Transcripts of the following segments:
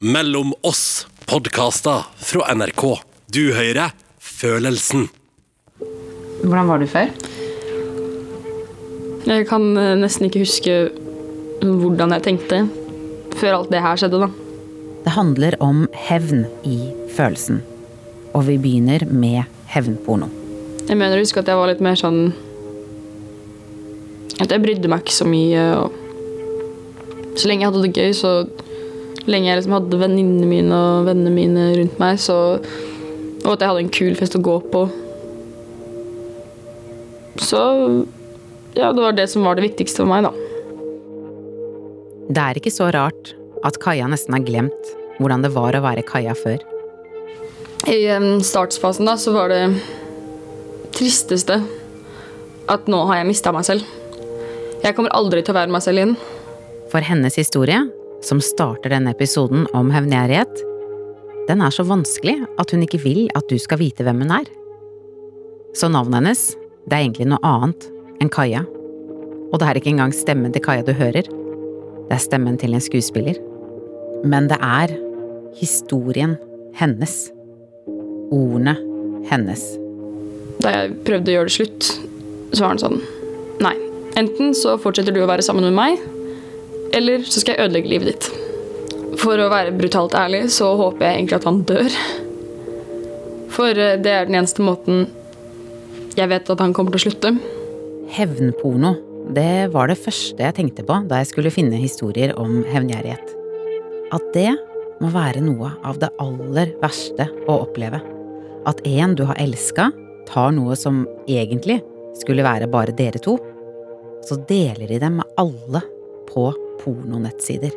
Mellom oss podkaster fra NRK. Du hører Følelsen. Hvordan var du før? Jeg kan eh, nesten ikke huske hvordan jeg tenkte før alt det her skjedde, da. Det handler om hevn i følelsen. Og vi begynner med hevnporno. Jeg mener å huske at jeg var litt mer sånn At jeg brydde meg ikke så mye. Og så lenge jeg hadde det gøy, så lenge jeg liksom hadde venninnene mine og vennene mine rundt meg, så, og at jeg hadde en kul fest å gå på Så ja, det var det som var det viktigste for meg, da. Det er ikke så rart at Kaja nesten har glemt hvordan det var å være Kaja før. I startsfasen da, så var det tristeste at nå har jeg mista meg selv. Jeg kommer aldri til å være meg selv igjen. For hennes historie, som starter denne episoden om hevngjerrighet, den er så vanskelig at hun ikke vil at du skal vite hvem hun er. Så navnet hennes, det er egentlig noe annet enn Kaja. Og det er ikke engang stemmen til Kaja du hører. Det er stemmen til en skuespiller. Men det er historien hennes. Ordene hennes. Da jeg prøvde å gjøre det slutt, så var han sånn Nei. Enten så fortsetter du å være sammen med meg, eller så skal jeg ødelegge livet ditt. For å være brutalt ærlig så håper jeg egentlig at han dør. For eh, det er den eneste måten jeg vet at han kommer til å slutte. Hevnporno, det var det første jeg tenkte på da jeg skulle finne historier om hevngjerrighet. At det må være noe av det aller verste å oppleve. At en du har elska, tar noe som egentlig skulle være bare dere to, så deler de dem med alle på pornonettsider.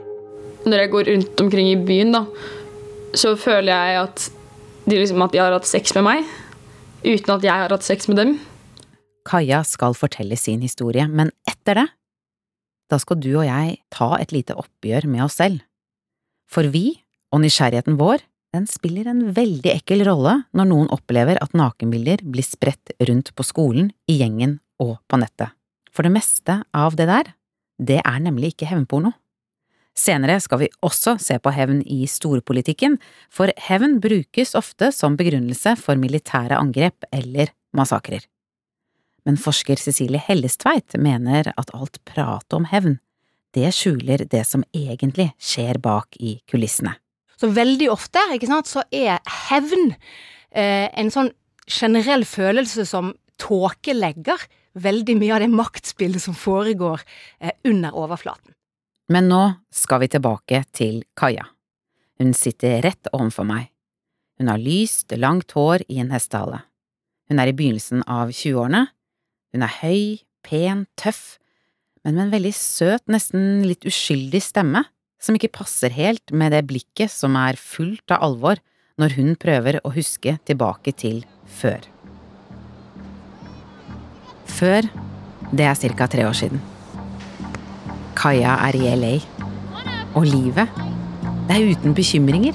Når jeg går rundt omkring i byen, da, så føler jeg at de, liksom, at de har hatt sex med meg, uten at jeg har hatt sex med dem. Kaja skal fortelle sin historie, men etter det, da skal du og jeg ta et lite oppgjør med oss selv. For vi, og nysgjerrigheten vår, den spiller en veldig ekkel rolle når noen opplever at nakenbilder blir spredt rundt på skolen, i gjengen og på nettet. For det meste av det der, det er nemlig ikke hevnporno. Senere skal vi også se på hevn i storpolitikken, for hevn brukes ofte som begrunnelse for militære angrep eller massakrer. Men forsker Cecilie Hellestveit mener at alt pratet om hevn, det skjuler det som egentlig skjer bak i kulissene. Så veldig ofte sant, så er hevn eh, en sånn generell følelse som tåkelegger veldig mye av det maktspillet som foregår eh, under overflaten. Men nå skal vi tilbake til Kaja. Hun sitter rett overfor meg. Hun har lyst, langt hår i en hestehale. Hun er i begynnelsen av 20-årene. Hun er høy, pen, tøff, men med en veldig søt, nesten litt uskyldig stemme, som ikke passer helt med det blikket som er fullt av alvor når hun prøver å huske tilbake til før. Før, det er ca. tre år siden. Kaja er i LA. Og livet, det er uten bekymringer.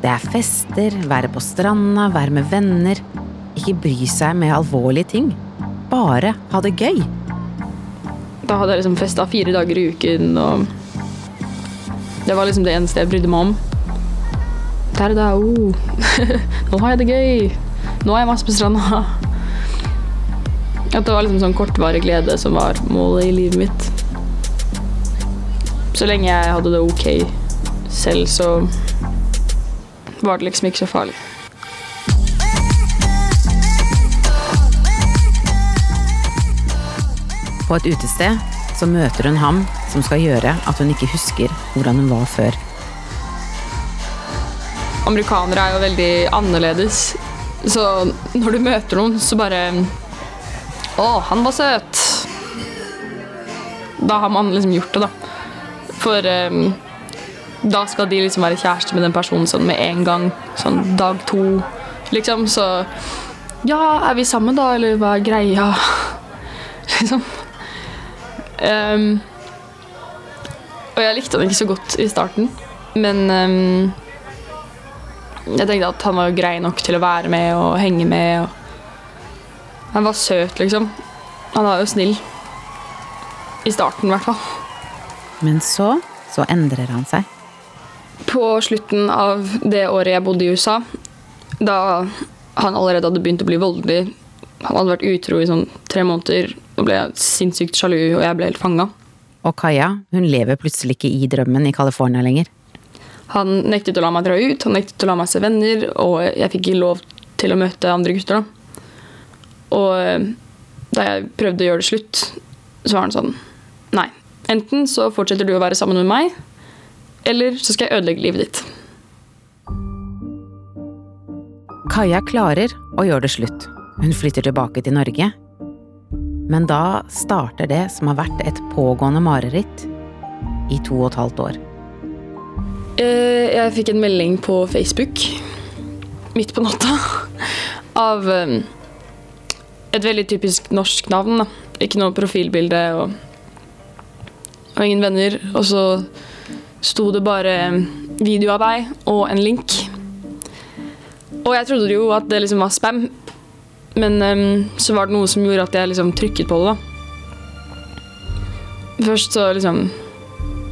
Det er fester, være på stranda, være med venner, ikke bry seg med alvorlige ting. Bare ha det gøy. Da hadde jeg liksom festa fire dager i uken, og det var liksom det eneste jeg brydde meg om. Der da, oh. Nå har jeg det gøy. Nå er jeg masse på stranda. At det var liksom sånn kortvarig glede som var målet i livet mitt. Så lenge jeg hadde det ok selv, så var det liksom ikke så farlig. På et utested så møter hun ham som skal gjøre at hun ikke husker hvordan hun var før. Amerikanere er jo veldig annerledes, så når du møter noen, så bare Å, han var søt. Da har man liksom gjort det, da. For um, da skal de liksom være kjæreste med den personen sånn med en gang. Sånn dag to, liksom. Så ja, er vi sammen da, eller hva er greia? liksom. Um, og jeg likte han ikke så godt i starten, men um, jeg tenkte at han var grei nok til å være med og henge med. Og han var søt, liksom. Han var jo snill. I starten, i hvert fall. Men så, så endrer han seg. på slutten av det året jeg bodde i USA, da han allerede hadde begynt å bli voldelig Han hadde vært utro i sånn tre måneder og ble sinnssykt sjalu, og jeg ble helt fanga. Og Kaja, hun lever plutselig ikke i drømmen i California lenger. Han nektet å la meg dra ut, han nektet å la meg se venner, og jeg fikk ikke lov til å møte andre gutter. da. Og eh, da jeg prøvde å gjøre det slutt, så var han sånn Nei. Enten så fortsetter du å være sammen med meg, eller så skal jeg ødelegge livet ditt. Kaja klarer å gjøre det slutt. Hun flytter tilbake til Norge. Men da starter det som har vært et pågående mareritt i to og et halvt år. Eh, Jeg fikk en melding på Facebook midt på natta av eh, et veldig typisk norsk navn. da. Ikke noe profilbilde og, og ingen venner. Og så sto det bare video av deg og en link. Og jeg trodde jo at det liksom var spam, men um, så var det noe som gjorde at jeg liksom trykket på det. da. Først så liksom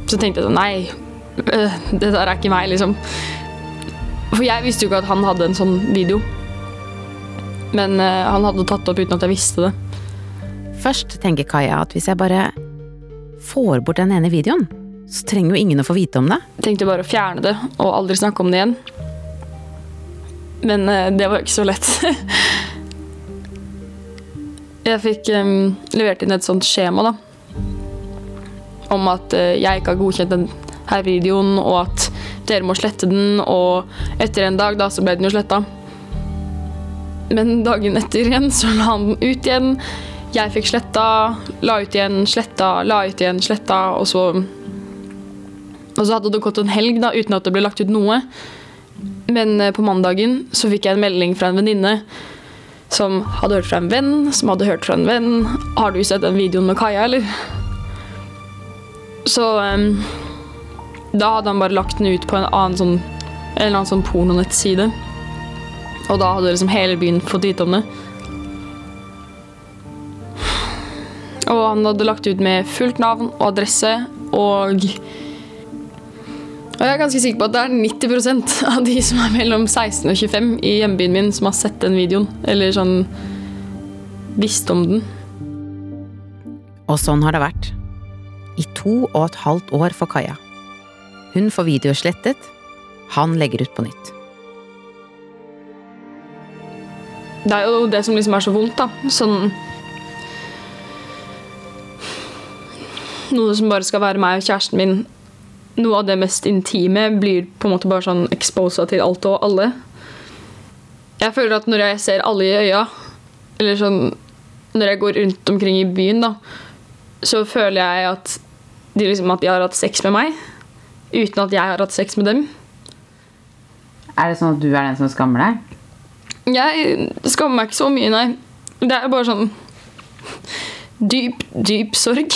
Så tenkte jeg sånn Nei, øh, det der er ikke meg, liksom. For jeg visste jo ikke at han hadde en sånn video. Men øh, han hadde tatt det opp uten at jeg visste det. Først tenker Kaja at hvis jeg bare får bort den ene videoen, så trenger jo ingen å få vite om det. Jeg tenkte bare å fjerne det og aldri snakke om det igjen. Men øh, det var jo ikke så lett. jeg fikk um, levert inn et sånt skjema, da. Om at jeg ikke har godkjent den her videoen, og at dere må slette den. Og etter en dag, da, så ble den jo sletta. Men dagen etter igjen, så la han den ut igjen. Jeg fikk sletta, la ut igjen, sletta, la ut igjen, sletta, og så Og så hadde det gått en helg da, uten at det ble lagt ut noe. Men eh, på mandagen så fikk jeg en melding fra en venninne som hadde hørt fra en venn, som hadde hørt fra en venn. 'Har du sett den videoen med Kaja, eller?' Så um, da hadde han bare lagt den ut på en annen sånn, en eller annen sånn pornonettside. Og da hadde liksom hele byen fått vite om det. Og han hadde lagt ut med fullt navn og adresse og Og jeg er ganske sikker på at det er 90% av de som er mellom 16 og 25 i hjembyen min, som har sett den videoen. Eller sånn visst om den. Og sånn har det vært. I to og et halvt år for Kaja. Hun får videoer slettet, han legger ut på nytt. Det er jo det som liksom er så vondt, da. Sånn Noe som bare skal være meg og kjæresten min. Noe av det mest intime blir på en måte bare sånn exposa til alt og alle. Jeg føler at når jeg ser alle i øya, eller sånn Når jeg går rundt omkring i byen, da, så føler jeg at de, liksom, at de har hatt sex med meg. Uten at jeg har hatt sex med dem. Er det sånn at du er den som skammer deg? Jeg skammer meg ikke så mye, nei. Det er bare sånn dyp, dyp sorg.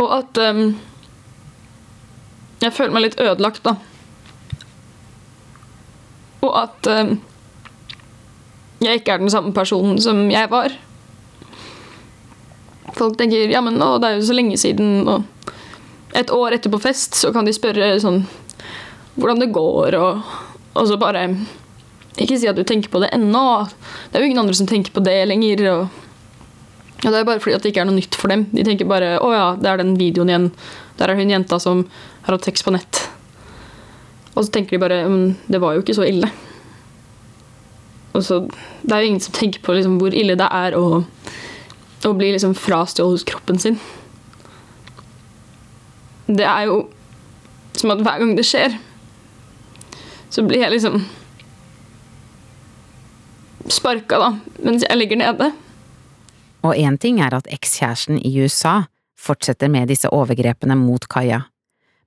Og at um, jeg føler meg litt ødelagt, da. Og at um, jeg ikke er den samme personen som jeg var. Folk tenker ja, men å, det er jo så lenge siden, og et år etter på fest så kan de spørre sånn hvordan det går, og, og så bare ikke si at du tenker på det ennå. Det er jo ingen andre som tenker på det lenger. Og, og det er bare fordi det ikke er noe nytt for dem. De tenker bare 'Å ja, det er den videoen igjen. Der er hun jenta som har hatt sex på nett'. Og så tenker de bare det var jo ikke så ille'. Og så, Det er jo ingen som tenker på liksom, hvor ille det er å, å bli liksom frastjålet kroppen sin. Det er jo som at hver gang det skjer, så blir jeg liksom sparka, da, mens jeg ligger nede. Og én ting er at ekskjæresten i USA fortsetter med disse overgrepene mot Kaja,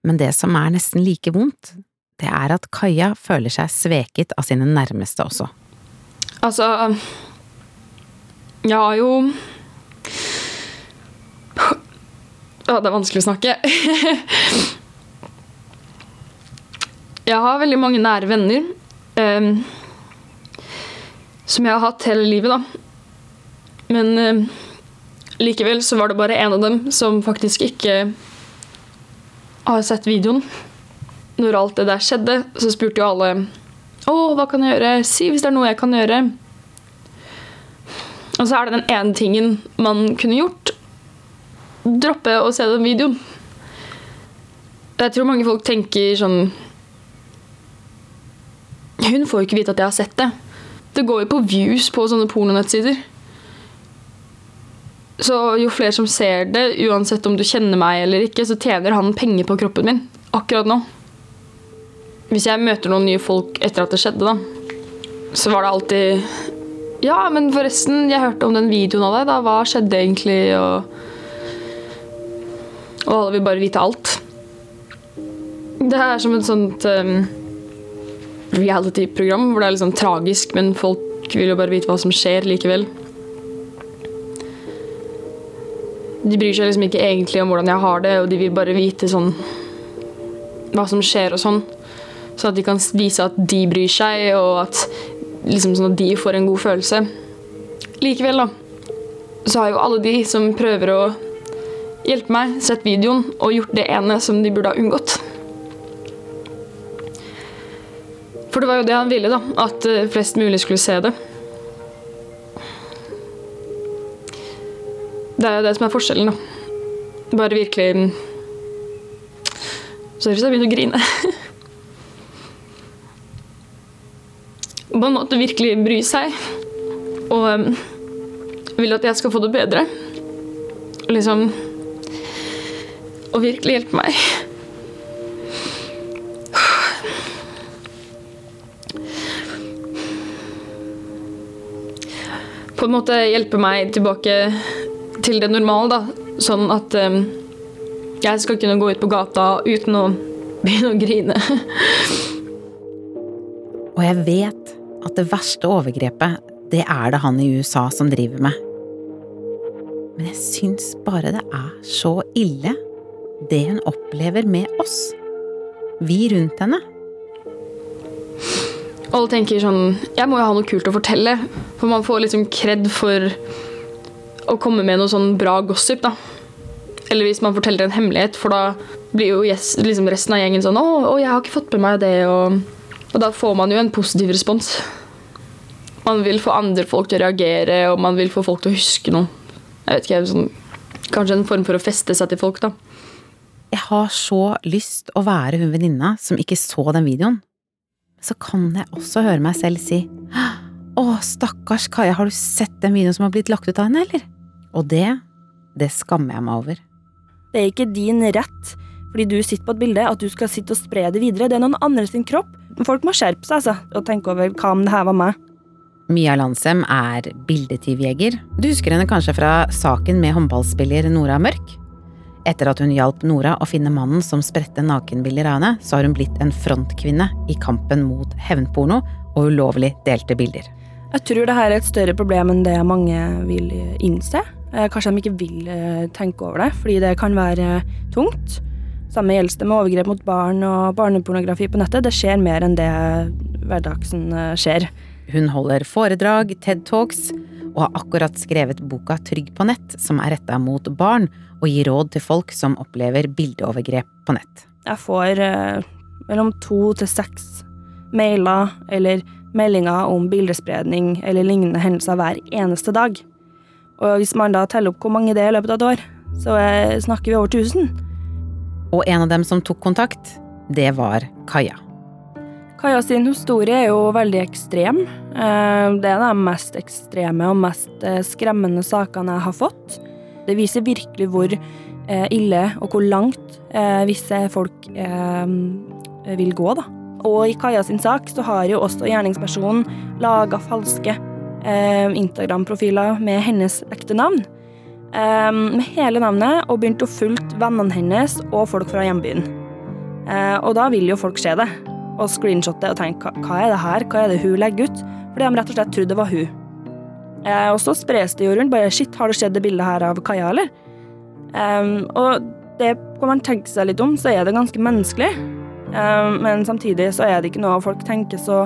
men det som er nesten like vondt, det er at Kaja føler seg sveket av sine nærmeste også. Altså Jeg har jo Å, det er vanskelig å snakke. jeg har veldig mange nære venner. em, som jeg har hatt hele livet, da. Men eh, likevel så var det bare en av dem som faktisk ikke har sett videoen. når alt det der skjedde, så spurte jo alle Å, hva kan jeg gjøre? Si hvis det er noe jeg kan gjøre. Og så er det den ene tingen man kunne gjort. Droppe å se den videoen. Jeg tror mange folk tenker sånn Hun får jo ikke vite at jeg har sett det. Det går jo på views på sånne pornonettsider. Så jo flere som ser det, uansett om du kjenner meg eller ikke, så tjener han penger på kroppen min akkurat nå. Hvis jeg møter noen nye folk etter at det skjedde, da, så var det alltid Ja, men forresten, jeg hørte om den videoen av deg. da, Hva skjedde egentlig? Og, og alle vil bare vite alt. Det er som et sånt um, reality-program hvor det er sånn tragisk, men folk vil jo bare vite hva som skjer likevel. De bryr seg liksom ikke egentlig om hvordan jeg har det, og de vil bare vite sånn hva som skjer og sånn. Så at de kan vise at de bryr seg, og at, liksom sånn at de får en god følelse. Likevel, da, så har jo alle de som prøver å hjelpe meg, sett videoen og gjort det ene som de burde ha unngått. For det var jo det han ville, da. At eh, flest mulig skulle se det. Det er jo det som er forskjellen, da. Bare virkelig Sorry hvis jeg begynner å grine. På en måte virkelig bry seg. Og um, vil at jeg skal få det bedre. Og Liksom Og virkelig hjelpe meg. På en måte hjelpe meg tilbake til det normale, da. Sånn at um, jeg skal kunne gå ut på gata uten å begynne å grine. Og jeg vet at det verste overgrepet, det er det han i USA som driver med. Men jeg syns bare det er så ille, det hun opplever med oss. Vi rundt henne. Alle tenker sånn Jeg må jo ha noe kult å fortelle. For man får liksom kred for å komme med noe sånn bra gossip, da. Eller hvis man forteller en hemmelighet, for da blir jo yes, liksom resten av gjengen sånn å, å, jeg har ikke fått med meg det, og, og da får man jo en positiv respons. Man vil få andre folk til å reagere, og man vil få folk til å huske noe. Jeg vet ikke, sånn, Kanskje en form for å feste seg til folk, da. Jeg har så lyst å være hun venninna som ikke så den videoen. Så kan jeg også høre meg selv si Å, stakkars Kaja, har du sett den videoen som har blitt lagt ut av henne, eller? Og det, det skammer jeg meg over. Det er ikke din rett, fordi du sitter på et bilde, at du skal sitte og spre det videre. Det er noen andre sin kropp. Folk må skjerpe seg, altså, og tenke over hva om det her var meg. Mia Landsem er bildetyvjeger. Du husker henne kanskje fra saken med håndballspiller Nora Mørk? Etter at hun hjalp Nora å finne mannen som spredte nakenbilder av henne, så har hun blitt en frontkvinne i kampen mot hevnporno og ulovlig delte bilder. Jeg tror det her er et større problem enn det mange vil innse. Eh, Kanskje de ikke vil eh, tenke over det, fordi det kan være tungt. Samme gjelder det med overgrep mot barn og barnepornografi på nettet. Det skjer mer enn det hverdagsen eh, skjer. Hun holder foredrag, TED Talks, og har akkurat skrevet boka Trygg på nett, som er retta mot barn og gir råd til folk som opplever bildeovergrep på nett. Jeg får eh, mellom to til seks mailer eller meldinger om bildespredning eller lignende hendelser hver eneste dag. Og hvis man da teller opp hvor mange det er i løpet av et år, så eh, snakker vi over 1000. Og en av dem som tok kontakt, det var Kaja. Kaja sin historie er jo veldig ekstrem. Eh, Det er de mest ekstreme og mest eh, skremmende sakene jeg har fått. Det viser virkelig hvor eh, ille og hvor langt visse folk vil gå, da. Og i Kaja sin sak så har jo også gjerningspersonen laga falske Instagram-profiler med hennes ekte navn. Med hele navnet, og begynt å fulgt vennene hennes og folk fra hjembyen. Og da vil jo folk se det, og screenshotte og tenke hva er det her, hva er det hun legger ut? Fordi de rett og slett trodde det var hun. Eh, og så spres det jo rundt bare shit, har det skjedd det bildet her av Kaja, eller? Um, og det kan man tenke seg litt om, så er det ganske menneskelig. Um, men samtidig så er det ikke noe folk tenker så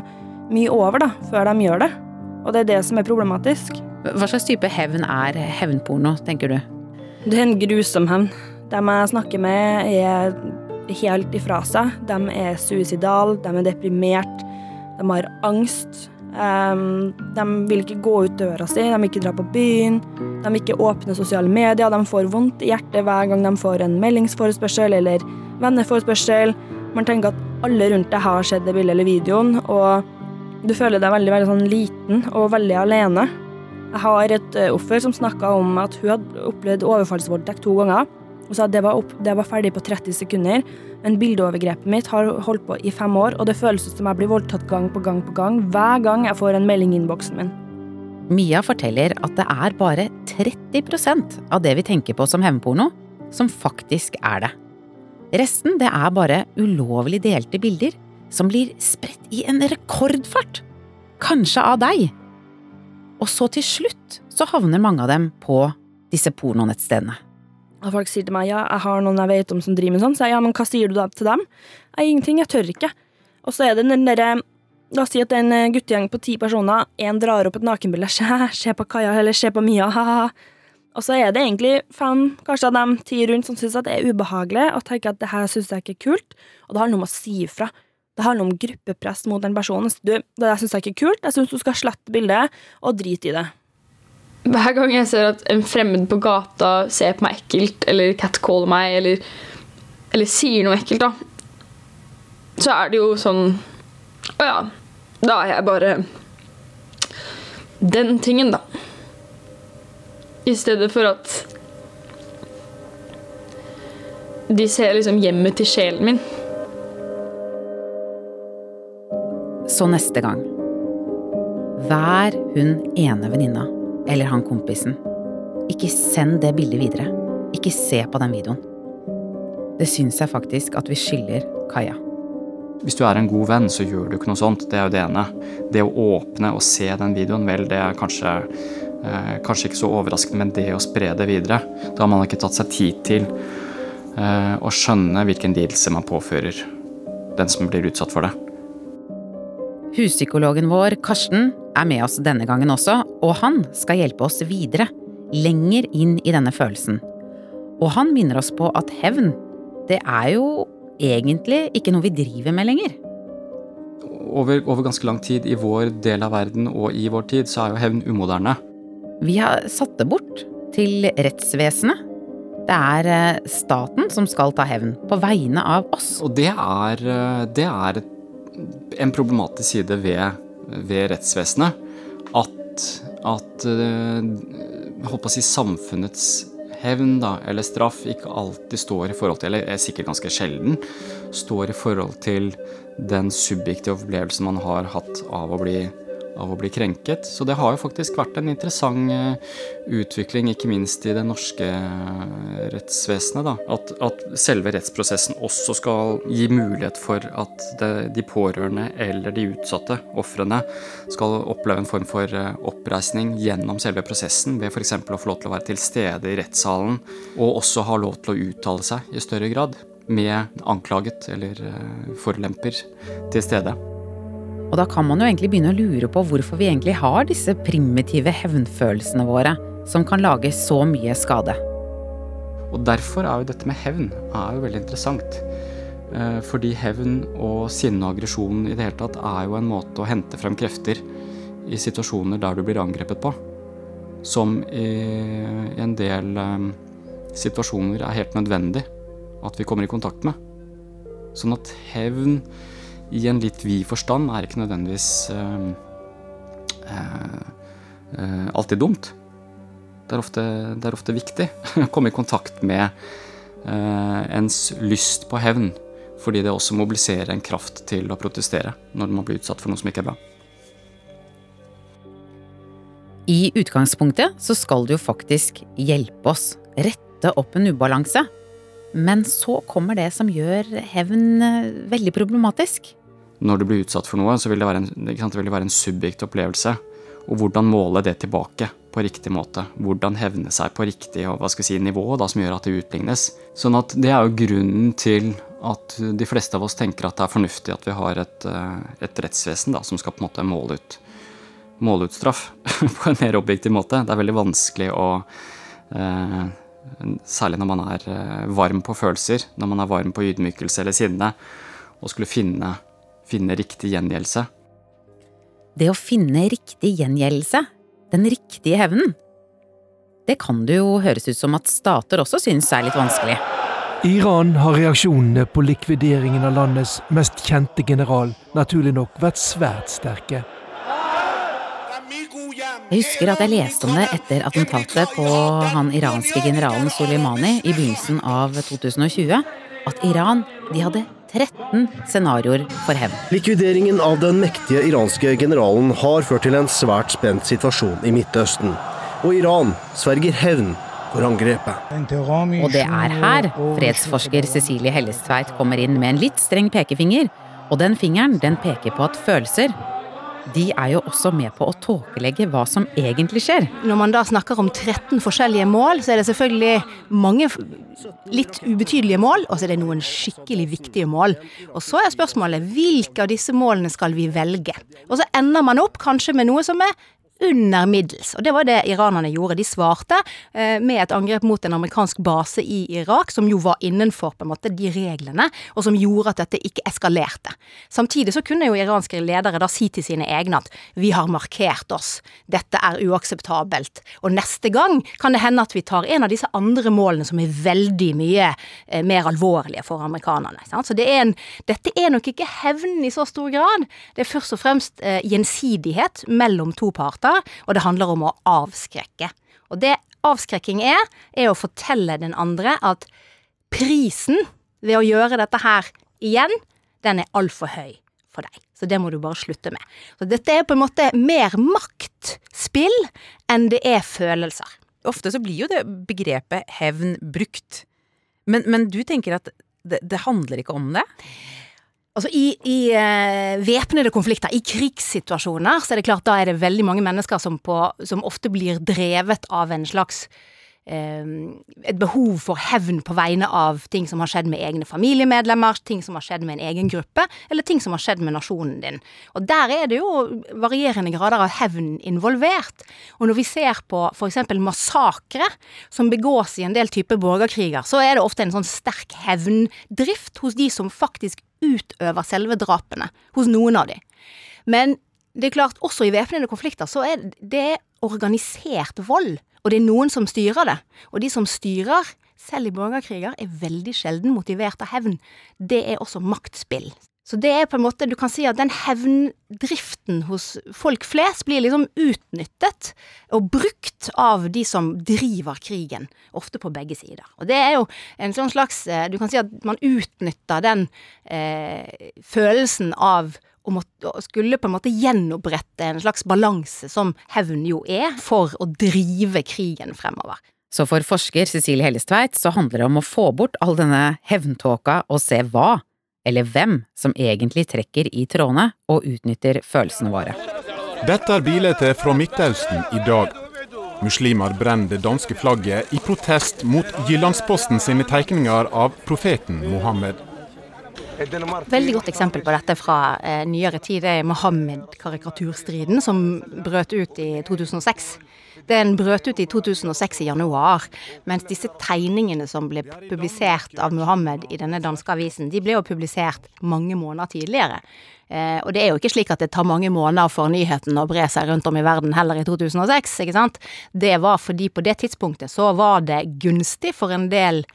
mye over da, før de gjør det. Og det er det som er problematisk. Hva slags type hevn er hevnporno, tenker du? Det er en grusom hevn. De jeg snakker med, er helt ifra seg. De er suicidale, de er deprimert, de har angst. De vil ikke gå ut døra si, de vil ikke dra på byen, de vil ikke åpne sosiale medier. De får vondt i hjertet hver gang de får en meldingsforespørsel eller venneforespørsel. Man tenker at alle rundt deg har sett det bildet eller videoen, og du føler deg veldig, veldig sånn liten og veldig alene. Jeg har et eh, offer som snakka om at hun hadde opplevd overfallsvoldtekt to ganger. Hun sa at det var, opp, det var ferdig på 30 sekunder, men bildeovergrepet mitt har holdt på i fem år, og det føles som jeg blir voldtatt gang på gang på gang hver gang jeg får en melding i innboksen min. Mia forteller at det er bare 30% av det vi tenker på som hevnporno, som faktisk er det. Resten det er bare ulovlig delte bilder som blir spredt i en rekordfart. Kanskje av deg. Og så til slutt så havner mange av dem på disse pornonettstedene. Og folk sier til meg ja, jeg har noen jeg vet om som driver med sånn, så jeg ja, men hva sier du da til dem? Nei, ingenting, jeg tør ikke. Og så er det den derre La oss si at det er en guttegjeng på ti personer, én drar opp et nakenbilde, se, på Kaja, eller se på Mia, ha-ha. Og så er det egentlig fem, kanskje av dem ti rundt, som syns det er ubehagelig, og tenker at det her syns jeg ikke er kult, og det handler om å si ifra. Det handler om gruppepress mot den personen. Du, det der syns jeg ikke er kult, jeg syns du skal slette bildet, og drite i det. Hver gang jeg ser at en fremmed på gata ser på meg ekkelt, eller catcaller meg, eller, eller sier noe ekkelt, da, så er det jo sånn Å ja, da er jeg bare den tingen, da. I stedet for at de ser liksom hjemmet til sjelen min. Så neste gang Vær hun ene venninna eller han kompisen. Ikke send det bildet videre. Ikke se på den videoen. Det syns jeg faktisk at vi skylder Kaja. Hvis du er en god venn, så gjør du ikke noe sånt. Det er jo det ene. Det å åpne og se den videoen, vel, det er kanskje, eh, kanskje ikke så overraskende, men det å spre det videre Da har man ikke tatt seg tid til eh, å skjønne hvilken lidelse man påfører den som blir utsatt for det. Huspsykologen vår, Karsten, er med oss denne gangen også, og han skal hjelpe oss videre, lenger inn i denne følelsen. Og han minner oss på at hevn, det er jo egentlig ikke noe vi driver med lenger. Over, over ganske lang tid i vår del av verden og i vår tid, så er jo hevn umoderne. Vi har satt det bort til rettsvesenet. Det er eh, staten som skal ta hevn, på vegne av oss. Og det er, eh, det er en problematisk side ved, ved rettsvesenet. At, at holdt på å si samfunnets hevn da, eller straff ikke alltid står i forhold til, eller er sikkert ganske sjelden, står i forhold til den subjektive opplevelsen man har hatt av å bli av å bli krenket. Så det har jo faktisk vært en interessant eh, utvikling, ikke minst i det norske eh, rettsvesenet. Da. At, at selve rettsprosessen også skal gi mulighet for at det, de pårørende eller de utsatte, ofrene, skal oppleve en form for eh, oppreisning gjennom selve prosessen, ved f.eks. å få lov til å være til stede i rettssalen, og også ha lov til å uttale seg i større grad med anklaget eller forelemper til stede. Og da kan man jo egentlig begynne å lure på hvorfor vi egentlig har disse primitive hevnfølelsene våre, som kan lage så mye skade. Og derfor er jo dette med hevn er jo veldig interessant. Eh, fordi hevn og sinne og aggresjon i det hele tatt er jo en måte å hente frem krefter i situasjoner der du blir angrepet på. Som i en del um, situasjoner er helt nødvendig at vi kommer i kontakt med. Sånn at hevn i en litt vid forstand er ikke nødvendigvis uh, uh, alltid dumt. Det er ofte, det er ofte viktig å komme i kontakt med uh, ens lyst på hevn, fordi det også mobiliserer en kraft til å protestere når man blir utsatt for noe som ikke er bra. I utgangspunktet så skal det jo faktisk hjelpe oss, rette opp en ubalanse. Men så kommer det som gjør hevn veldig problematisk når du blir utsatt for noe, så vil det være en, sant, det være en subjekt opplevelse. Og hvordan måle det tilbake på riktig måte. Hvordan hevne seg på riktig skal si, nivå da, som gjør at det utlignes. Sånn at Det er jo grunnen til at de fleste av oss tenker at det er fornuftig at vi har et, eh, et rettsvesen da, som skal på en måte måle ut, måle ut straff på en mer objektiv måte. Det er veldig vanskelig å, eh, Særlig når man er eh, varm på følelser, når man er varm på ydmykelse eller sinne, å skulle finne, finne riktig gjengjeldelse. Det å finne riktig gjengjeldelse, den riktige hevnen, det kan det jo høres ut som at stater også syns er litt vanskelig. Iran har reaksjonene på likvideringen av landets mest kjente general naturlig nok vært svært sterke. Jeg husker at jeg leste om det etter attentatet på han iranske generalen Soleimani i begynnelsen av 2020, at Iran de hadde 13 scenarioer for hevn. Likvideringen av den mektige iranske generalen har ført til en svært spent situasjon i Midtøsten. Og Iran sverger hevn for angrepet. Og det er her fredsforsker Cecilie Hellestveit kommer inn med en litt streng pekefinger. Og den fingeren den peker på at følelser de er jo også med på å tåkelegge hva som egentlig skjer. Når man da snakker om 13 forskjellige mål, så er det selvfølgelig mange litt ubetydelige mål, og så er det noen skikkelig viktige mål. Og så er spørsmålet hvilke av disse målene skal vi velge? Og så ender man opp kanskje med noe som er under middels. Og det var det iranerne gjorde. De svarte eh, med et angrep mot en amerikansk base i Irak, som jo var innenfor på en måte de reglene, og som gjorde at dette ikke eskalerte. Samtidig så kunne jo iranske ledere da si til sine egne at vi har markert oss, dette er uakseptabelt, og neste gang kan det hende at vi tar en av disse andre målene som er veldig mye eh, mer alvorlige for amerikanerne. Sant? Så det er en, dette er nok ikke hevnen i så stor grad. Det er først og fremst eh, gjensidighet mellom to parter og det handler om å avskrekke. Og det avskrekking er, er å fortelle den andre at prisen ved å gjøre dette her igjen, den er altfor høy for deg. Så det må du bare slutte med. Så dette er på en måte mer maktspill enn det er følelser. Ofte så blir jo det begrepet hevn brukt. Men, men du tenker at det, det handler ikke om det? Altså I, i uh, væpnede konflikter, i krigssituasjoner, så er det klart da er det veldig mange mennesker som, på, som ofte blir drevet av en slags Et behov for hevn på vegne av ting som har skjedd med egne familiemedlemmer, ting som har skjedd med en egen gruppe, eller ting som har skjedd med nasjonen din. Og der er det jo varierende grader av hevn involvert. Og når vi ser på f.eks. massakre som begås i en del typer borgerkriger, så er det ofte en sånn sterk hevndrift hos de som faktisk utøver selve drapene hos noen av de. Men det er klart, også i væpnede konflikter så er det organisert vold, og det er noen som styrer det. Og de som styrer, selv i borgerkriger, er veldig sjelden motivert av hevn. Det er også maktspill. Så det er på en måte, du kan si at den hevndriften hos folk flest blir liksom utnyttet og brukt av de som driver krigen, ofte på begge sider. Og det er jo en sånn slags eh, Du kan si at man utnytter den eh, følelsen av å, måtte, og skulle på en måte gjenopprette en slags balanse, som hevn jo er, for å drive krigen fremover. Så for forsker Cecilie Hellestveit så handler det om å få bort all denne hevntåka og se hva eller hvem som egentlig trekker i trådene og utnytter følelsene våre. Dette er bildet fra Midtøsten i dag. Muslimer brenner det danske flagget i protest mot Jyllandsposten sine tegninger av profeten Mohammed. Veldig godt eksempel på dette fra eh, nyere tid er Mohammed-karikaturstriden som brøt ut i 2006. Den brøt ut i 2006 i januar, mens disse tegningene som ble publisert av Mohammed i denne danske avisen, de ble jo publisert mange måneder tidligere. Eh, og det er jo ikke slik at det tar mange måneder for nyheten å bre seg rundt om i verden heller i 2006, ikke sant. Det var fordi på det tidspunktet så var det gunstig for en del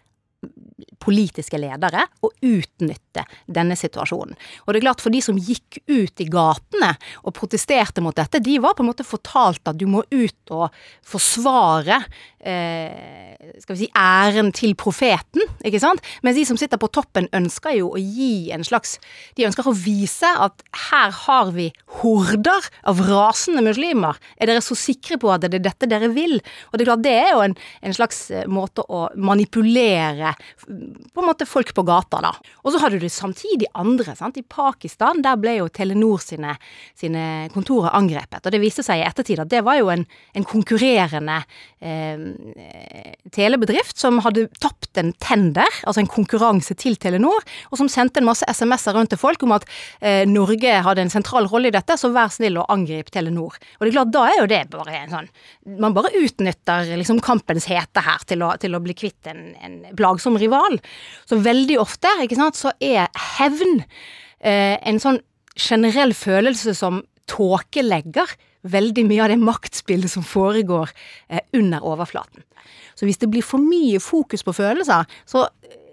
politiske ledere å utnytte denne situasjonen. Og det er klart, for de som gikk ut i gatene og protesterte mot dette, de var på en måte fortalt at du må ut og forsvare eh, skal vi si, æren til profeten, ikke sant? Mens de som sitter på toppen ønsker jo å gi en slags De ønsker å vise at her har vi horder av rasende muslimer. Er dere så sikre på at det er dette dere vil? Og det er klart, det er jo en, en slags eh, måte å manipulere på en måte folk på gata, da. Og så har du det samtidig andre. sant? I Pakistan der ble jo Telenor sine, sine kontorer angrepet. Og det viste seg i ettertid at det var jo en, en konkurrerende eh, telebedrift som hadde tapt en tender, altså en konkurranse til Telenor, og som sendte en masse SMS-er rundt til folk om at eh, Norge hadde en sentral rolle i dette, så vær snill å angripe Telenor. Og det er klart, da er jo det bare en sånn Man bare utnytter liksom kampens hete her til å, til å bli kvitt en, en plagsom rival. Så veldig ofte, ikke sant, så er hevn eh, en sånn generell følelse som tåkelegger veldig mye av det maktspillet som foregår eh, under overflaten. Så hvis det blir for mye fokus på følelser, så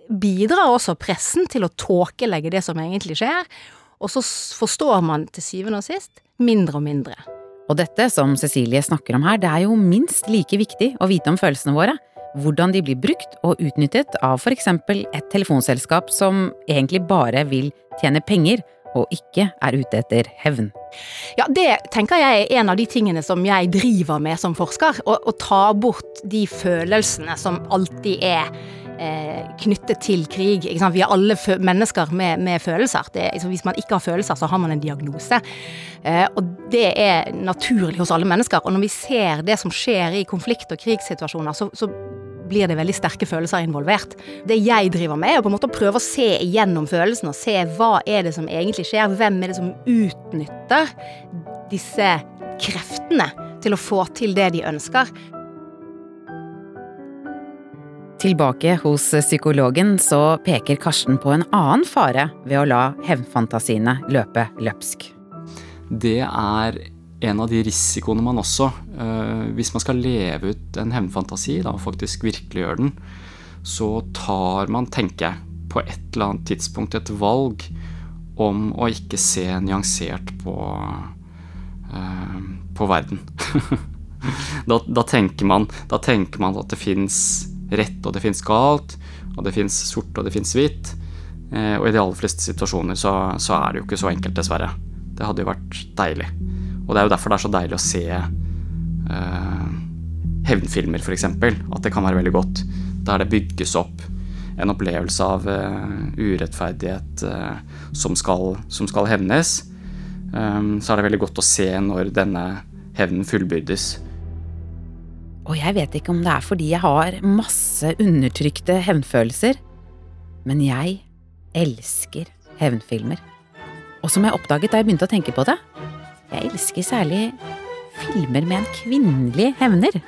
bidrar også pressen til å tåkelegge det som egentlig skjer, og så forstår man til syvende og sist mindre og mindre. Og dette som Cecilie snakker om her, det er jo minst like viktig å vite om følelsene våre. Hvordan de blir brukt og utnyttet av for eksempel et telefonselskap som egentlig bare vil tjene penger og ikke er ute etter hevn. Ja, det tenker jeg er en av de tingene som jeg driver med som forsker. Å, å ta bort de følelsene som alltid er eh, knyttet til krig. Vi er alle mennesker med, med følelser. Det, liksom, hvis man ikke har følelser, så har man en diagnose. Eh, og det er naturlig hos alle mennesker. Og når vi ser det som skjer i konflikt- og krigssituasjoner, så, så blir det veldig sterke følelser involvert. Det jeg driver med, er på en måte å prøve å se igjennom følelsene og se hva er det som egentlig skjer. Hvem er det som utnytter disse kreftene til å få til det de ønsker. Tilbake hos psykologen så peker Karsten på en annen fare ved å la hevnfantasiene løpe løpsk. Det er en av de risikoene man også øh, Hvis man skal leve ut en hevnfantasi, og faktisk virkeliggjøre den, så tar man, tenker jeg, på et eller annet tidspunkt et valg om å ikke se nyansert på, øh, på verden. da, da, tenker man, da tenker man at det fins rett og det fins galt, og det fins sort og det fins hvitt. Eh, og i de aller fleste situasjoner så, så, er det jo ikke så enkelt, dessverre. Det hadde jo vært deilig. Og det er jo derfor det er så deilig å se eh, hevnfilmer, f.eks. At det kan være veldig godt. Der det bygges opp en opplevelse av uh, urettferdighet uh, som, skal, som, skal, hevnes. Um, så er det veldig godt å se når denne hevnen fullbyrdes. Og jeg vet ikke om det er fordi jeg har masse undertrykte hevnfølelser, men jeg elsker hevnfilmer. Og som jeg oppdaget da jeg begynte å tenke på det, jeg elsker særlig filmer med en kvinnelig hevner.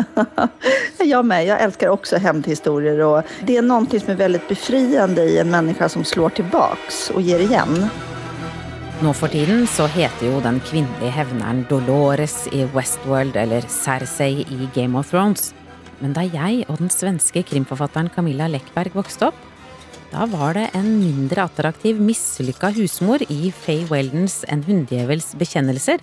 jeg med. Jeg elsker også hevnhistorier. Og det er noe som er veldig befriende i en menneske som slår tilbake og gir igjen. Nå for tiden så heter jo den kvinnelige hevneren Dolores i Westworld eller Cersei i Game of Thrones. Men da jeg og den svenske krimforfatteren Camilla Lekberg vokste opp, da var det en mindre attraktiv, mislykka husmor i Faye Weldons En hunndjevels bekjennelser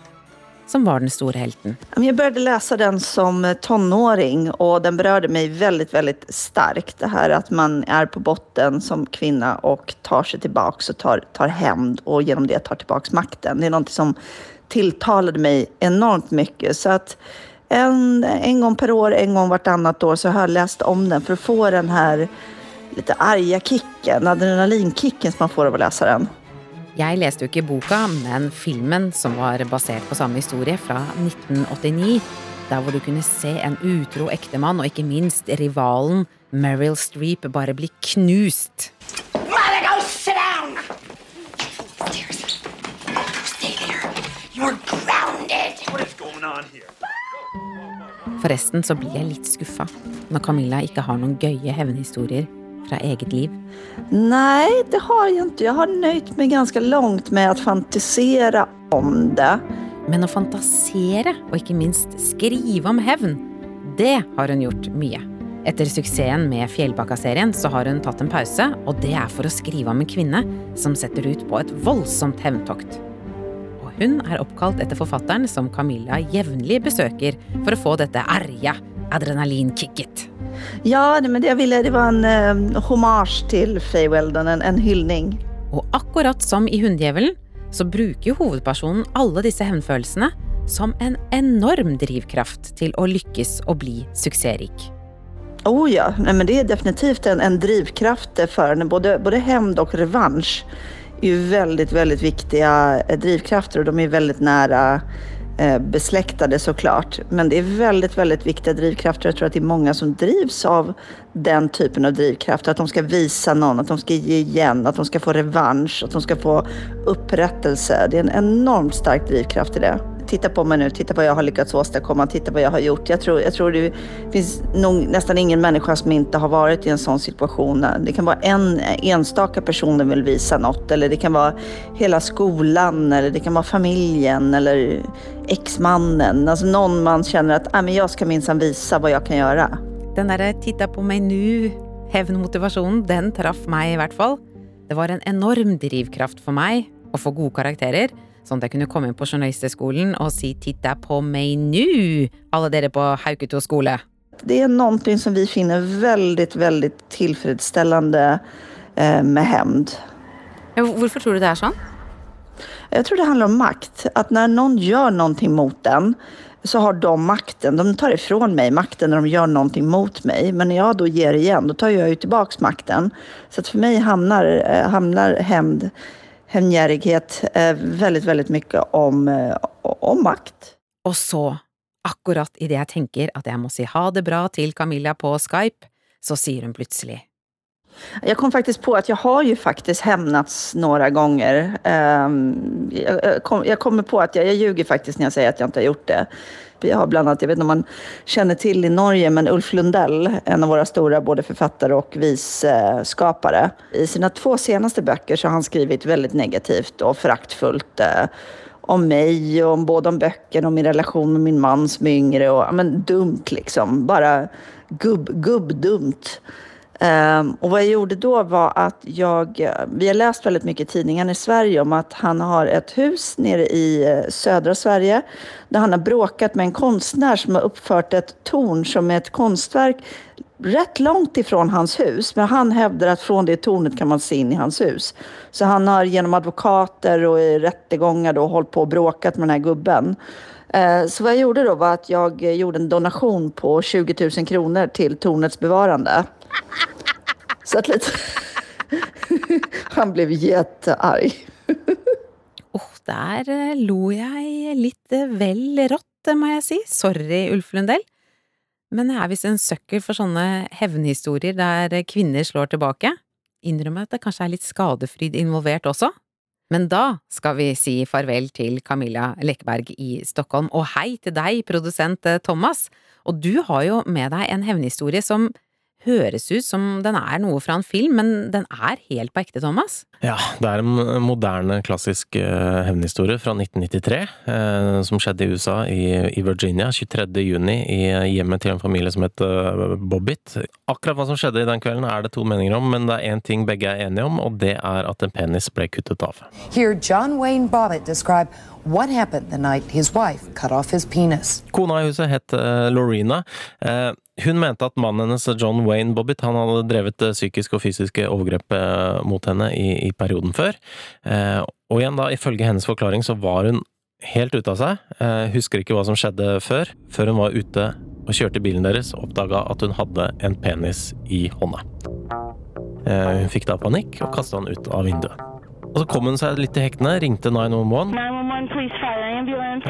som var den store helten. Jeg begynte å lese den som tonåring, og den berørte meg veldig veldig sterkt. Det her at man er på bunnen som kvinne og tar seg tilbake og tar, tar hevn, og gjennom det tar tilbake makten. Det er noe som tiltalte meg enormt mye. Så at en, en gang per år, en gang hvert annet år, så har jeg lest om den for å få den her litt arge kicken, adrenalinkicken som man får av å lese den. Jeg leste jo ikke boka, men filmen som var basert på samme historie, fra 1989. Der hvor du kunne se en utro ektemann og ikke minst rivalen Meryl Streep bare bli knust. Forresten så blir jeg litt skuffa når Camilla ikke har noen gøye hevnhistorier fra eget liv? Nei, det har jeg ikke. Jeg har nøyd meg ganske langt med å fantisere om det. Men å fantasere, og ikke minst skrive om hevn, det har hun gjort mye. Etter suksessen med Fjellbakka-serien så har hun tatt en pause, og det er for å skrive om en kvinne som setter ut på et voldsomt hevntokt. Og hun er oppkalt etter forfatteren som Camilla jevnlig besøker for å få dette erja adrenalinkicket. Ja, men det ville, det var en eh, hommage til Faye Weldon, en, en hyllning. Og akkurat som i Hunndjevelen, så bruker hovedpersonen alle disse hevnfølelsene som en enorm drivkraft til å lykkes og bli suksessrik. Oh ja, men det er definitivt en, en drivkraft for henne. Både, både hevn og revansj er jo veldig, veldig viktige drivkrafter og de er veldig nära eh, besläktade såklart. Men det är väldigt, väldigt viktiga drivkrafter. Jag tror att det är många som drivs av den typen av drivkrafter. Att de ska visa någon, att de ska ge igen, att de ska få revansch, att de ska få upprättelse. Det är en enormt stark drivkraft i det titta på mig nu, titta vad jag har lyckats åstadkomma, titta vad jag har gjort. Jag tror, jag tror det finns nog nästan ingen människa som inte har varit i en sån situation. Det kan vara en enstaka person som vill visa något eller det kan vara hela skolan eller det kan vara familjen eller exmannen. Alltså någon man känner att ah, men jag ska minsann visa vad jag kan göra. Den där titta på mig nu, hevnmotivationen, den traff mig i hvert fall. Det var en enorm drivkraft for meg å få gode karakterer. Sånn at jeg kunne komme inn på Journalisthøgskolen og si 'titta på meg nå', alle dere på Hauketo skole. Det er noe som vi finner veldig, veldig tilfredsstillende eh, med hevn. Hvorfor tror du det er sånn? Jeg tror det handler om makt. At når noen gjør noe mot den så har de makten. De tar ifrån meg makten når de gjør noe mot meg. Men når jeg da gir igjen, da tar jeg jo tillbaks makten. Så for meg havner hamnar, hevngjerrighet eh, veldig, veldig mye om, eh, om makt. Og så, akkurat idet jeg tenker at jeg må si ha det bra til Camilla på Skype, så sier hun plutselig Jeg kom faktisk på at jeg har jo faktisk hämnats noen ganger. Ehm, jeg kommer på at jeg, jeg ljuger faktisk når jeg sier at jeg ikke har gjort det. Vi har bland annat, jag vet inte om man känner till i Norge, men Ulf Lundell, en av våra stora både författare och visskapare. I sina två senaste böcker så har han skrivit väldigt negativt och föraktfullt eh, om mig och om både om böckerna och min relation med min man som är yngre och men, dumt liksom. Bara gubb, gubbdumt. Um, och vad jag gjorde då var att jag, vi har läst väldigt mycket i tidningarna i Sverige om att han har ett hus nere i uh, södra Sverige där han har bråkat med en konstnär som har uppfört ett torn som är ett konstverk rätt långt ifrån hans hus. Men han hävdar att från det tornet kan man se in i hans hus. Så han har genom advokater och i rättegångar då hållit på och bråkat med den här gubben. Uh, så vad jag gjorde då var att jag gjorde en donation på 20 000 kronor till tornets bevarande. Så lite... Han ble jättearg. oh, der eh, lo jeg litt eh, vel rått, må jeg si. Sorry, Ulf Lundell. Men jeg er visst en søkkel for sånne hevnhistorier der kvinner slår tilbake. Innrømmer at det kanskje er litt skadefryd involvert også. Men da skal vi si farvel til Camilla Lekberg i Stockholm, og hei til deg, produsent eh, Thomas. Og du har jo med deg en hevnhistorie som høres ut som den er noe fra en film, men den er helt på ekte, Thomas? Ja, det er en moderne, klassisk uh, hevnhistorie fra 1993, uh, eh, som skjedde i USA, i, i, Virginia, 23. juni, i hjemmet til en familie som het uh, Bobbit. Akkurat hva som skjedde i den kvelden er det to meninger om, men det er én ting begge er enige om, og det er at en penis ble kuttet av. Here John Wayne Bobbitt describe what happened the night his wife cut off his penis. Kona i huset het Lorena. Hun mente at mannen hennes, John Wayne Bobbitt, han hadde drevet psykiske og fysiske overgrep eh, mot henne i, i perioden før. Eh, og igjen da, ifølge hennes forklaring så var hun helt ute av seg. Eh, husker ikke hva som skjedde før, før hun var ute og kjørte bilen deres og oppdaga at hun hadde en penis i hånda. Hun fikk da panikk og kasta den ut av vinduet. Og så kom hun seg litt til hektene, ringte 911.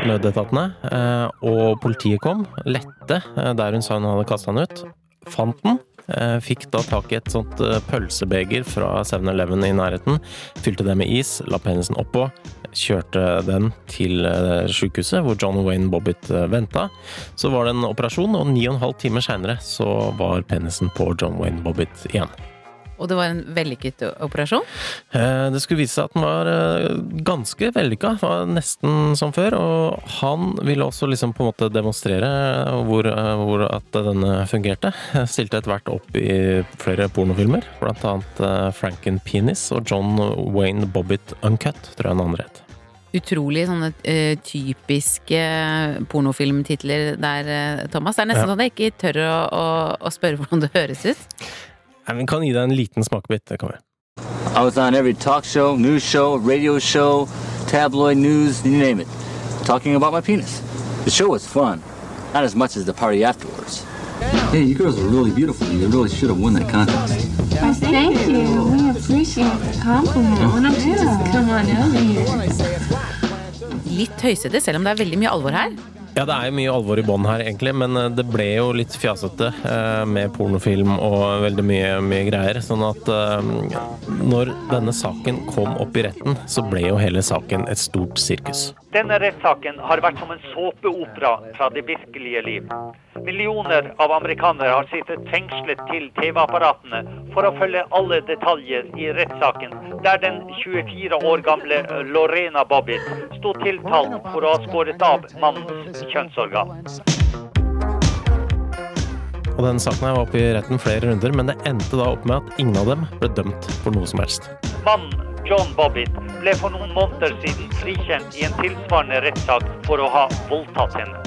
Nødetatene. Eh, og politiet kom. Lette eh, der hun sa hun hadde kasta den ut. Fant den. Eh, fikk da tak i et sånt pølsebeger fra 7-Eleven i nærheten. Fylte det med is, la penisen oppå. Kjørte den til sykehuset hvor John Wayne Bobbitt venta. Så var det en operasjon, og ni og en halv time seinere så var penisen på John Wayne Bobbitt igjen. Og det var en vellykket operasjon? Eh, det skulle vise seg at den var eh, ganske vellykka. Var nesten som før. Og han ville også liksom på en måte demonstrere hvor, eh, hvor at denne fungerte. Stilte etter hvert opp i flere pornofilmer, blant annet Franken Penis og John Wayne Bobbitt Uncut, tror jeg den andre het. Utrolig sånne uh, typiske pornofilmtitler der, Thomas. Det er nesten ja. sånn at jeg ikke tør å, å, å spørre hvordan det høres ut. Vi kan gi deg en liten smakebit. Det kan vi. I was on every talk show, news show, radio show, tabloid news, you name it, talking about my penis. The show was fun, not as much as the party afterwards. Hey, you girls are really beautiful. You really should have won that contest. Thank you. We appreciate the compliment. Why don't you just come on over here? Litt høysete, selv om det er veldig mye alvor her. Ja, det er jo mye alvor i bånn her, egentlig, men eh, det ble jo litt fjasete eh, med pornofilm og veldig mye, mye greier. Sånn at eh, når denne saken kom opp i retten, så ble jo hele saken et stort sirkus. Denne rettssaken har vært som en såpeopera fra det virkelige liv. Millioner av amerikanere har sittet fengslet til TV-apparatene for å følge alle detaljer i rettssaken, der den 24 år gamle Lorena Bobbitt sto tiltalt for å ha skåret av mannens kjønnsorgan. Og denne saken her var oppe i retten flere runder, men det endte da opp med at ingen av dem ble dømt for noe som helst. Mannen John Bobbitt ble for noen måneder siden frikjent i en tilsvarende rettssak for å ha voldtatt henne.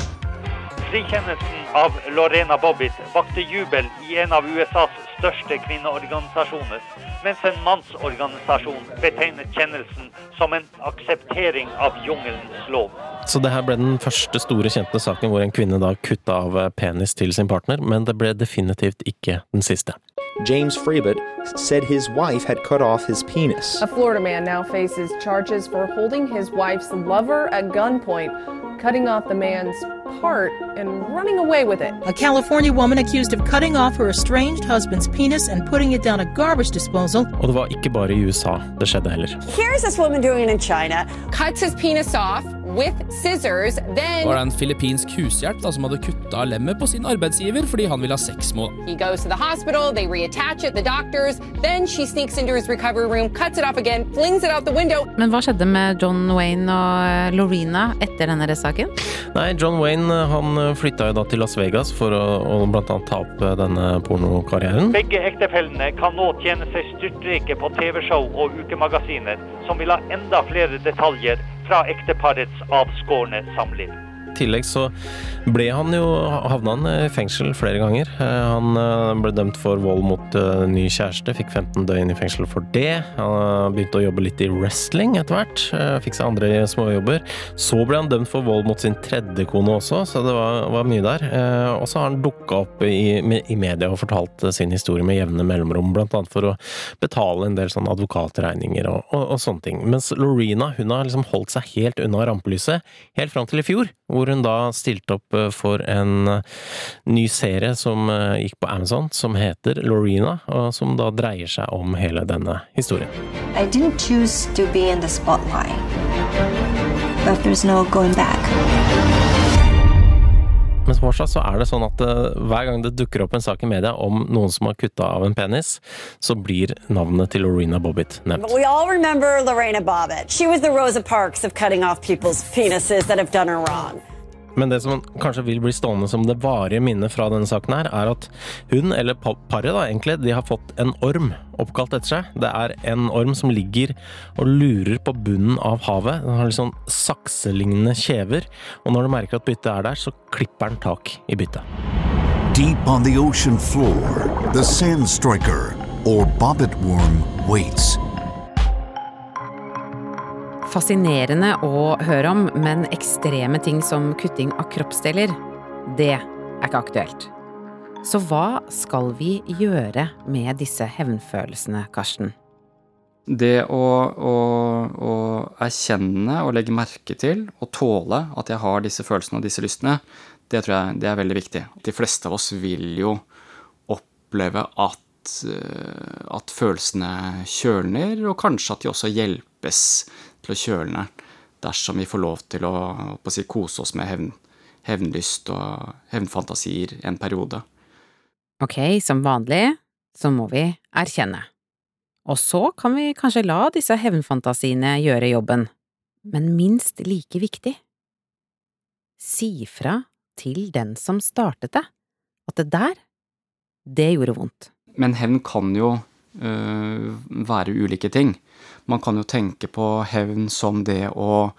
Frikjennelsen av Lorena Bobbitt vakte jubel i en av USAs største kvinneorganisasjoner, mens en mannsorganisasjon betegnet kjennelsen som en akseptering av jungelens lov. Så det her ble den første store kjente saken hvor en kvinne da kutta av penis til sin partner, men det ble definitivt ikke den siste. James Freebot said his wife had cut off his penis. A Florida man now faces charges for holding his wife's lover at gunpoint, cutting off the man's part and running away with it. A California woman accused of cutting off her estranged husband's penis and putting it down a garbage disposal. Og det var ikke bare i USA det skjedde heller. Here's this woman doing it in China. Cuts his penis off with scissors, then var det en filippinsk hushjelp da, som hadde kutta lemmet på sin arbeidsgiver fordi han ville ha sex med henne. he goes to the hospital, they reattach it, the doctors, then she sneaks into his recovery room, cuts it off again, flings it out the window. Men hva skjedde med John Wayne og eh, Lorena etter denne rettssaken? Nei, John Wayne han flytta jo da til Las Vegas for å, å blant annet ta opp eh, denne pornokarrieren. Begge ektefellene kan nå tjene seg styrtrike på TV-show og ukemagasiner, som vil ha enda flere detaljer fra ekteparets avskårne samliv. Tillegg så ble han jo havna han i fengsel flere ganger. Eh, Han eh, ble dømt for vold mot eh, ny kjæreste, fikk 15 døgn i fengsel for det. Han begynte å jobbe litt i wrestling etter hvert, eh, fikk seg andre småjobber. Så ble han dømt for vold mot sin tredje kone også, så det var, var mye der. Eh, Og så har han dukka opp i, i media og fortalt eh, sin historie med jevne mellomrom, blant annet for å betale en del sånne advokatregninger og, og, og sånne ting. Mens Lorena hun har liksom holdt seg helt unna rampelyset helt fram til i fjor, hvor hun da stilte opp eh, for en eh, ny serie som eh, gikk på Amazon, som heter Lorena, og som da dreier seg om hele denne historien. I didn't choose to be in the spotlight, but there's no going back. Men fortsatt så er det sånn at hver gang det dukker opp en sak i media om noen som har kutta av en penis, så blir navnet til Lorena Bobbitt nevnt. But we all remember Lorena Bobbitt. She was the Rosa Parks of cutting off people's penises that have done her wrong. Men det som kanskje vil bli stående som det varige minnet fra denne saken her, er at hun, eller pa- paret da, egentlig, de har fått en orm oppkalt etter seg. Det er en orm som ligger og lurer på bunnen av havet. Den har litt sånn sakselignende kjever, og når du merker at byttet er der, så klipper den tak i byttet. Deep on the ocean floor, the sand striker, or bobbit worm, waits. Fascinerende å høre om, men ekstreme ting som kutting av kroppsdeler, det er ikke aktuelt. Så hva skal vi gjøre med disse hevnfølelsene, Karsten? Det å, å, å erkjenne og legge merke til og tåle at jeg har disse følelsene og disse lystene, det tror jeg det er veldig viktig. De fleste av oss vil jo oppleve at, eh, at følelsene kjølner, og kanskje at de også hjelpes til å kjøle ned dersom vi får lov til å, å si, kose oss med hevn, hevnlyst og hevnfantasier en periode. Ok, som vanlig så må vi erkjenne. Og så kan vi kanskje la disse hevnfantasiene gjøre jobben. Men minst like viktig, si fra til den som startet det, at det der, det gjorde vondt. Men hevn kan jo være ulike ting. Man kan jo tenke på hevn som det å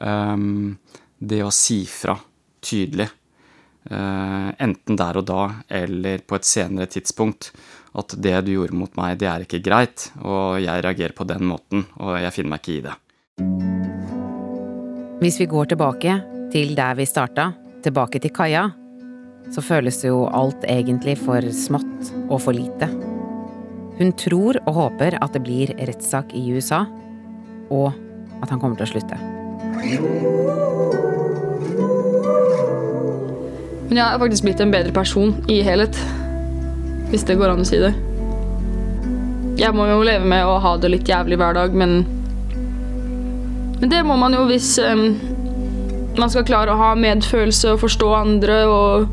øhm, Det å si fra tydelig. øh, enten der og da eller på et senere tidspunkt. At det du gjorde mot meg, det er ikke greit, og jeg reagerer på den måten, og jeg finner meg ikke i det. Hvis vi går tilbake til der vi starta, tilbake til kaia, så føles jo alt egentlig for smått og for lite. Hun tror og håper at det blir rettssak i USA, og at han kommer til å slutte. Men jeg har faktisk blitt en bedre person i helhet. Hvis det går an å si det. Jeg må jo leve med å ha det litt jævlig hver dag, men Men det må man jo hvis um, man skal klare å ha medfølelse og forstå andre og,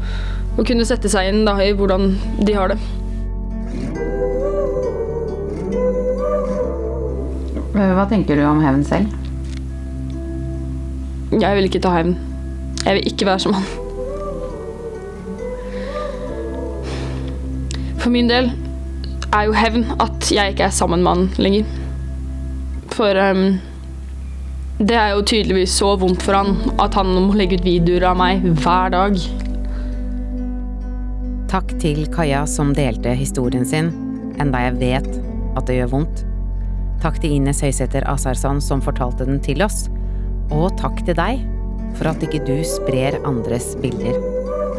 og kunne sette seg inn da, i hvordan de har det. Hva tenker du om hevn selv? Jeg vil ikke ta hevn. Jeg vil ikke være som han. For min del er jo hevn at jeg ikke er sammen med han lenger. For um, det er jo tydeligvis så vondt for han at han må legge ut videoer av meg hver dag. Takk til Kaja som delte historien sin, enda jeg vet at det gjør vondt. Takk til Ines Høysæter Asarson som fortalte den til oss. Og takk til deg for at ikke du sprer andres bilder,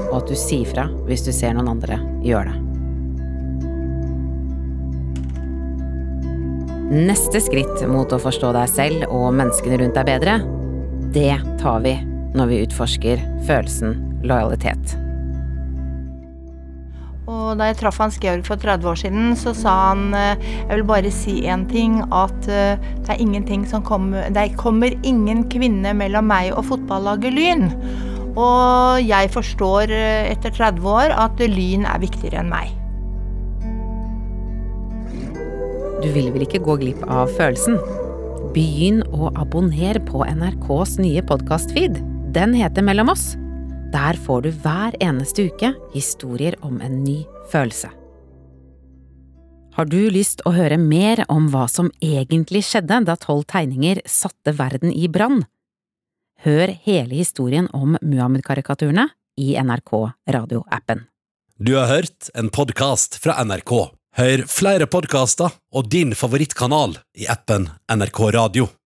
og at du sier fra hvis du ser noen andre gjøre det. Neste skritt mot å forstå deg selv og menneskene rundt deg bedre, det tar vi når vi utforsker følelsen lojalitet. Og da jeg traff Hans Georg for 30 år siden, så sa han eh, jeg vil bare si én ting, at eh, det kommer Det kommer ingen kvinne mellom meg og fotballaget Lyn. Og jeg forstår eh, etter 30 år at Lyn er viktigere enn meg. Du vil vel ikke gå glipp av følelsen? Begynn å abonnere på NRKs nye podkastfeed. Den heter Mellom oss. Der får du hver eneste uke historier om en ny følelse. Har du lyst å høre mer om hva som egentlig skjedde da tolv tegninger satte verden i brann? Hør hele historien om Muhammed-karikaturene i NRK radioappen. Du har hørt en podkast fra NRK. Hør flere podkaster og din favorittkanal i appen NRK Radio.